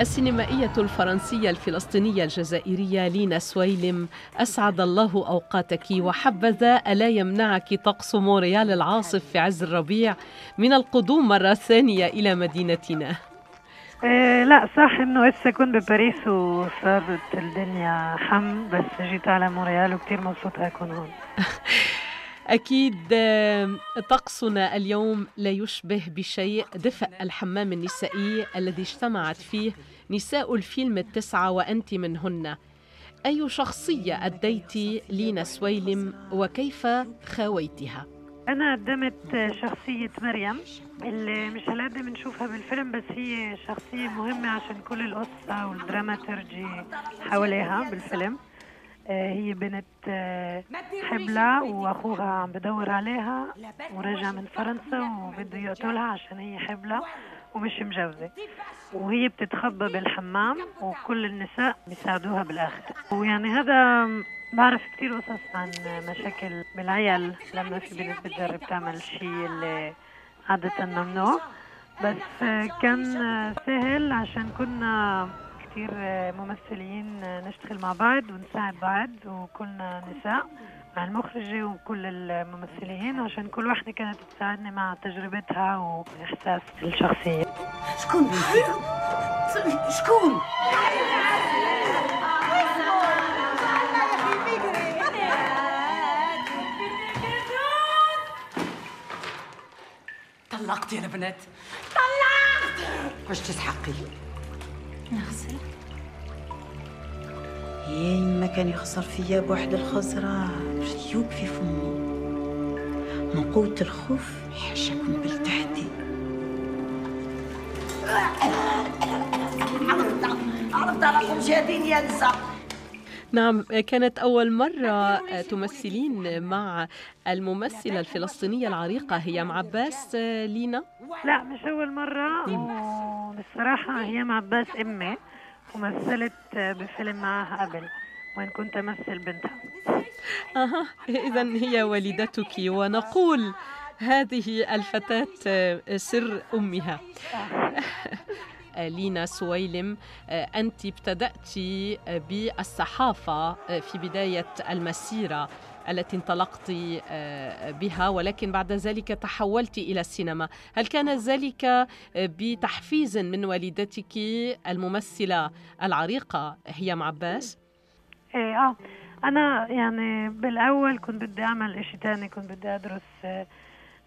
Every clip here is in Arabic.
السينمائية الفرنسية الفلسطينية الجزائرية لينا سويلم أسعد الله أوقاتك وحبذا ألا يمنعك طقس مونريال العاصف في عز الربيع من القدوم مرة ثانية إلى مدينتنا. إيه لا صح إنه هسه كنت بباريس وصارت الدنيا حم بس جيت على مونريال وكثير مبسوطة أكون هون. أكيد طقسنا اليوم لا يشبه بشيء. دفء الحمام النسائي الذي اجتمعت فيه نساء الفيلم التسعة وأنت منهن. أي شخصية أديت لينا سويلم وكيف خاويتها؟ أنا قدمت شخصية مريم اللي مش هالقد بنشوفها بالفيلم بس هي شخصية مهمة عشان كل القصة والدراماترجي حواليها بالفيلم. هي بنت آه، حبلة وأخوها عم بدور عليها ورجع من فرنسا وبده يقتلها عشان هي حبلة ومش مجوزة. وهي بتتخبى بالحمام وكل النساء بيساعدوها بالآخر. ويعني هذا بعرف كثير قصص عن مشاكل بالعيال لما في بنت بتجرب تعمل شيء اللي عادة ممنوع. بس كان سهل عشان كنا كثير ممثلين نشتغل مع بعض ونساعد بعض وكلنا نساء مع المخرجة وكل الممثلين عشان كل واحدة كانت تساعدني مع تجربتها وإحساس الشخصية. شكون؟ شكون؟ طلقت يا بنات طلقت! واش تسحقي نغسل يا يما كان يخسر فيا بواحد الخزرة جيوب في فمي من قوة الخوف حاشاكم بالتحدي عرفت راكم جادين يا نساء نعم كانت أول مرة تمثلين مع الممثلة الفلسطينية العريقة هيام عباس لينا. لا مش أول مرة. وبصراحة هيام عباس أمي ومثلت بفيلم معها قبل وين كنت أمثل بنتها. أها إذا هي والدتك ونقول هذه الفتاة سر أمها. لينا سويلم أنت ابتدأت بالصحافة في بداية المسيرة التي انطلقت بها ولكن بعد ذلك تحولت إلى السينما. هل كان ذلك بتحفيز من والدتك الممثلة العريقة هيام عباس؟ إيه آه. أنا يعني بالأول كنت بدي أعمل إشي تاني كنت بدي أدرس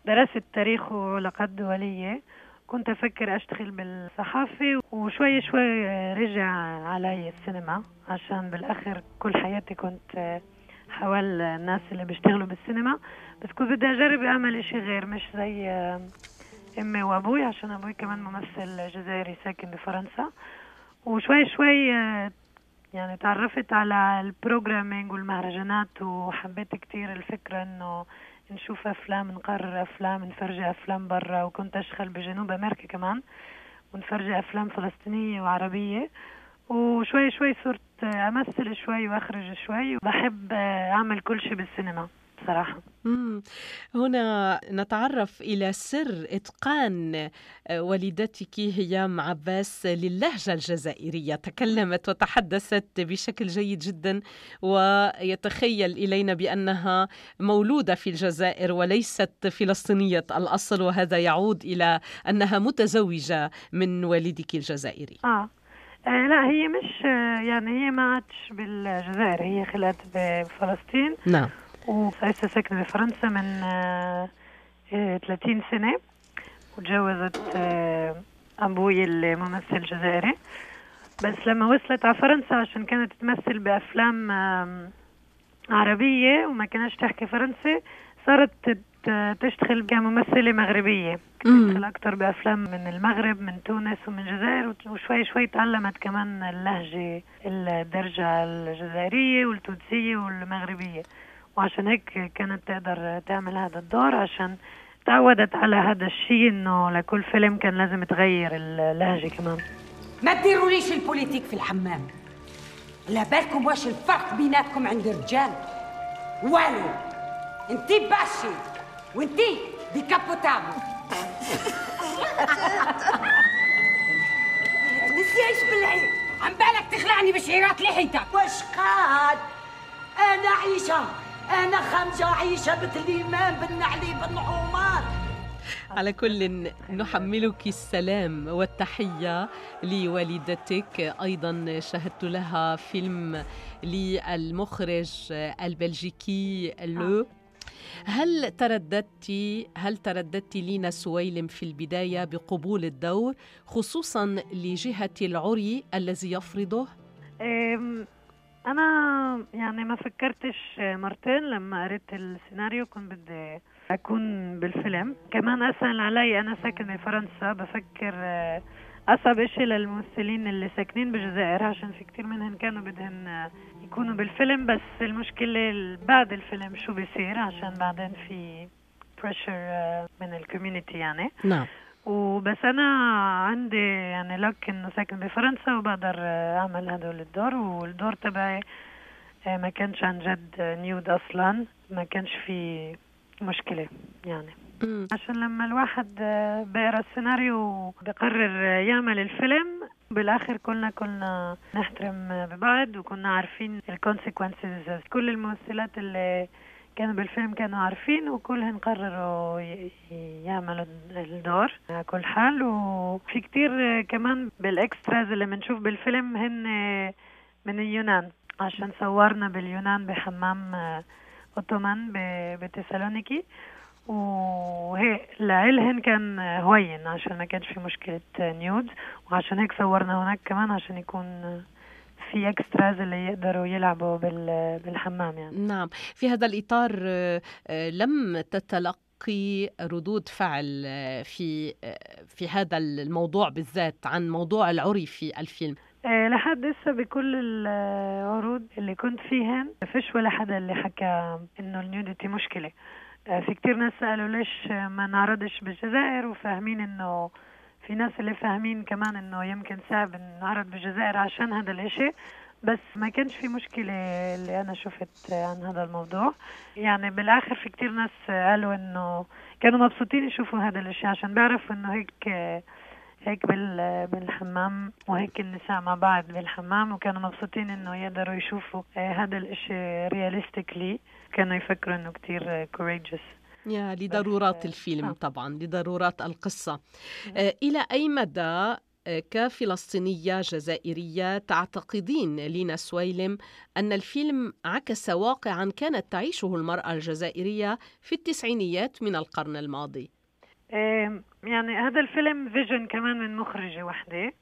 درست تاريخ وعلاقات دولية كنت أفكر أشتغل بالصحافة وشوي شوي رجع علي السينما عشان بالآخر كل حياتي كنت حوال الناس اللي بيشتغلوا بالسينما. بس كنت بدي أجرب أعمل إشي غير مش زي أمي وأبوي عشان أبوي كمان ممثل جزائري ساكن بفرنسا. وشوي شوي يعني تعرفت على البروجرامينج والمهرجانات وحبيت كتير الفكرة إنه نشوف أفلام نقرر أفلام نفرجي أفلام برا وكنت اشتغل بجنوب أمريكا كمان ونفرجي أفلام فلسطينية وعربية. وشوي شوي صرت أمثل شوي وأخرج شوي وبحب أعمل كل شيء بالسينما. بصراحة. مم. هنا نتعرف إلى سر إتقان والدتك هيام عباس للهجة الجزائرية. تكلمت وتحدثت بشكل جيد جدا ويتخيل إلينا بأنها مولودة في الجزائر وليست فلسطينية الأصل وهذا يعود إلى أنها متزوجة من والدك الجزائري. آه. آه لا هي مش يعني هي ما عادش بالجزائر هي خلقت بفلسطين. نعم. وهسه ساكنة بفرنسا من آه 30 سنة. وتجوزت آه أبوي الممثل جزائري بس لما وصلت على فرنسا عشان كانت تمثل بأفلام آه عربية وما كانتش تحكي فرنسي صارت تشتغل كممثلة مغربية. تشتغل أكثر بأفلام من المغرب من تونس ومن الجزائر وشوي شوي تعلمت كمان اللهجة الدرجة الجزائرية والتونسية والمغربية. وعشان هيك كانت تقدر تعمل هذا الدور عشان تعودت على هذا الشيء إنه لكل فيلم كان لازم تغير اللهجة كمان. ما تديروليش البوليتيك في الحمام. لا بالكم واش الفرق بيناتكم عند الرجال. والو انتي باشي وانتي ديكابوتابل إيش بالعين عم بالك تخلعني بشعيرات لحيتك. وش قال أنا عيشة. أنا خمسه عيشة مثل الإيمان بالنعلي بالنعومات على كل نحملك السلام والتحية لوالدتك. أيضا شاهدت لها فيلم للمخرج البلجيكي لو. هل ترددت هل ترددت لينا سويلم في البداية بقبول الدور خصوصا لجهة العري الذي يفرضه؟ أنا يعني ما فكرتش مرتين لما قريت السيناريو كنت بدي أكون بالفيلم. كمان أسهل علي أنا ساكن بفرنسا بفكر آه، أصعب إشي للممثلين اللي ساكنين بالجزائر عشان في كتير منهم كانوا بدهن آه، يكونوا بالفيلم. بس المشكلة بعد الفيلم شو بيصير؟ عشان بعدين في pressure آه، من ال community يعني. نعم. وبس أنا عندي يعني لك إنه ساكن بفرنسا وبقدر أعمل هدول الدور والدور تبعي ما كانش عن جد nude أصلا ما كانش في مشكلة يعني مم. عشان لما الواحد آه، بيقرأ السيناريو وبقرر يعمل الفيلم بالآخر كلنا كنا نحترم ببعض وكنا عارفين ال consequences كل الممثلات اللي كانوا بالفيلم كانوا عارفين وكلهم قرروا يعملوا الدور على كل حال. وفي كتير كمان بال extras اللي بنشوف بالفيلم هن من اليونان عشان صورنا باليونان بحمام آه، Ottoman بتسالونيكي. وهي لعلهن كان هوين عشان ما كانش في مشكلة nude وعشان هيك صورنا هناك كمان عشان يكون في extras اللي يقدروا يلعبوا بالحمام يعني. نعم. في هذا الإطار آه، آه، لم تتلقي ردود فعل آه، في في هذا الموضوع بالذات عن موضوع العري في الفيلم؟ لحد لسه بكل العروض اللي كنت فيهن فيش ولا حدا اللي حكى إنه النيوديتي مشكلة. في كتير ناس سألوا ليش ما نعرضش بالجزائر وفاهمين إنه في ناس اللي فاهمين كمان إنه يمكن صعب نعرض بالجزائر عشان هذا الإشي بس ما كانش في مشكلة اللي أنا شفت عن هذا الموضوع. يعني بالآخر في كتير ناس قالوا إنه كانوا مبسوطين يشوفوا هذا الإشي عشان بيعرفوا إنه هيك هيك بالحمام وهيك النساء مع بعض بالحمام وكانوا مبسوطين إنه يقدروا يشوفوا هذا الإشي realistically كانوا يفكروا إنه كتير courageous يا لضرورات الفيلم آه. طبعا لضرورات القصة آه إلى أي مدى آه، كفلسطينية جزائرية تعتقدين لينا سويلم أن الفيلم عكس واقعا كانت تعيشه المرأة الجزائرية في التسعينيات من القرن الماضي؟ يعني هذا الفيلم vision كمان من مخرجة وحدة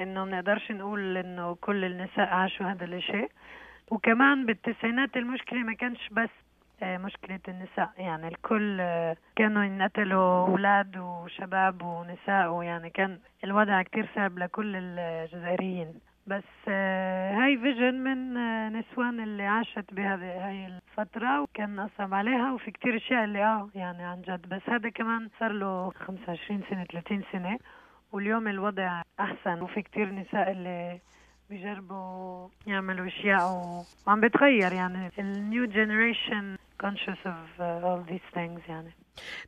إنه ما نقدرش نقول إنه كل النساء عاشوا هذا الشيء وكمان بالتسعينات المشكلة ما كانش بس مشكلة النساء. يعني الكل كانوا ينقتلوا أولاد وشباب ونساء ويعني كان الوضع كتير صعب لكل الجزائريين. بس آه، هاي vision من آه، نسوان اللي عاشت بهذه هاي الفترة وكان أصعب عليها وفي كتير أشياء اللي آه يعني عن جد. بس هذا كمان صار له 25 سنة 30 سنة واليوم الوضع أحسن. وفي كتير نساء اللي بيجربوا يعملوا أشياء وعم بتغير. يعني ال new generation conscious of uh, all these things يعني.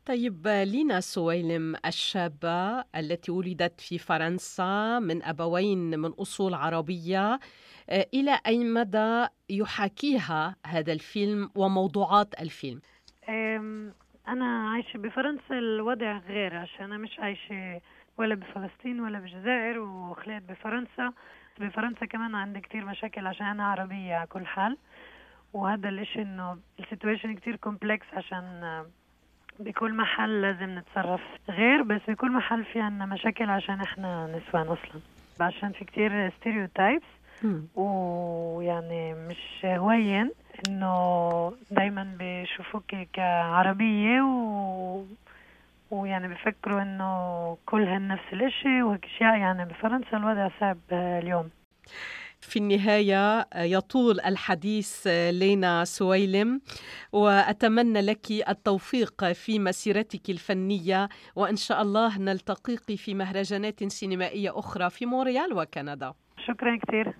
طيب لينا سويلم الشابة التي ولدت في فرنسا من أبوين من أصول عربية آه، إلى أي مدى يحاكيها هذا الفيلم وموضوعات الفيلم؟ أنا عايشة بفرنسا الوضع غير عشان أنا مش عايشة ولا بفلسطين ولا بالجزائر وخليت بفرنسا. بفرنسا كمان عندي كتير مشاكل عشان أنا عربية على كل حال. وهذا الإشي إنه ال situation كتير complex عشان بكل محل لازم نتصرف غير بس بكل محل في عنا مشاكل عشان إحنا نسوان أصلا. عشان في كتير stereotypes ويعني مش هوين إنه دايما بيشوفوك كعربية و ويعني بفكروا إنه كلهن نفس الإشي وهيك أشياء. يعني بفرنسا الوضع صعب اليوم. في النهاية آه، يطول الحديث آه، لينا سويلم وأتمنى لك التوفيق في مسيرتك الفنية وإن شاء الله نلتقيك في مهرجانات سينمائية أخرى في مونريال وكندا. شكرا كثير.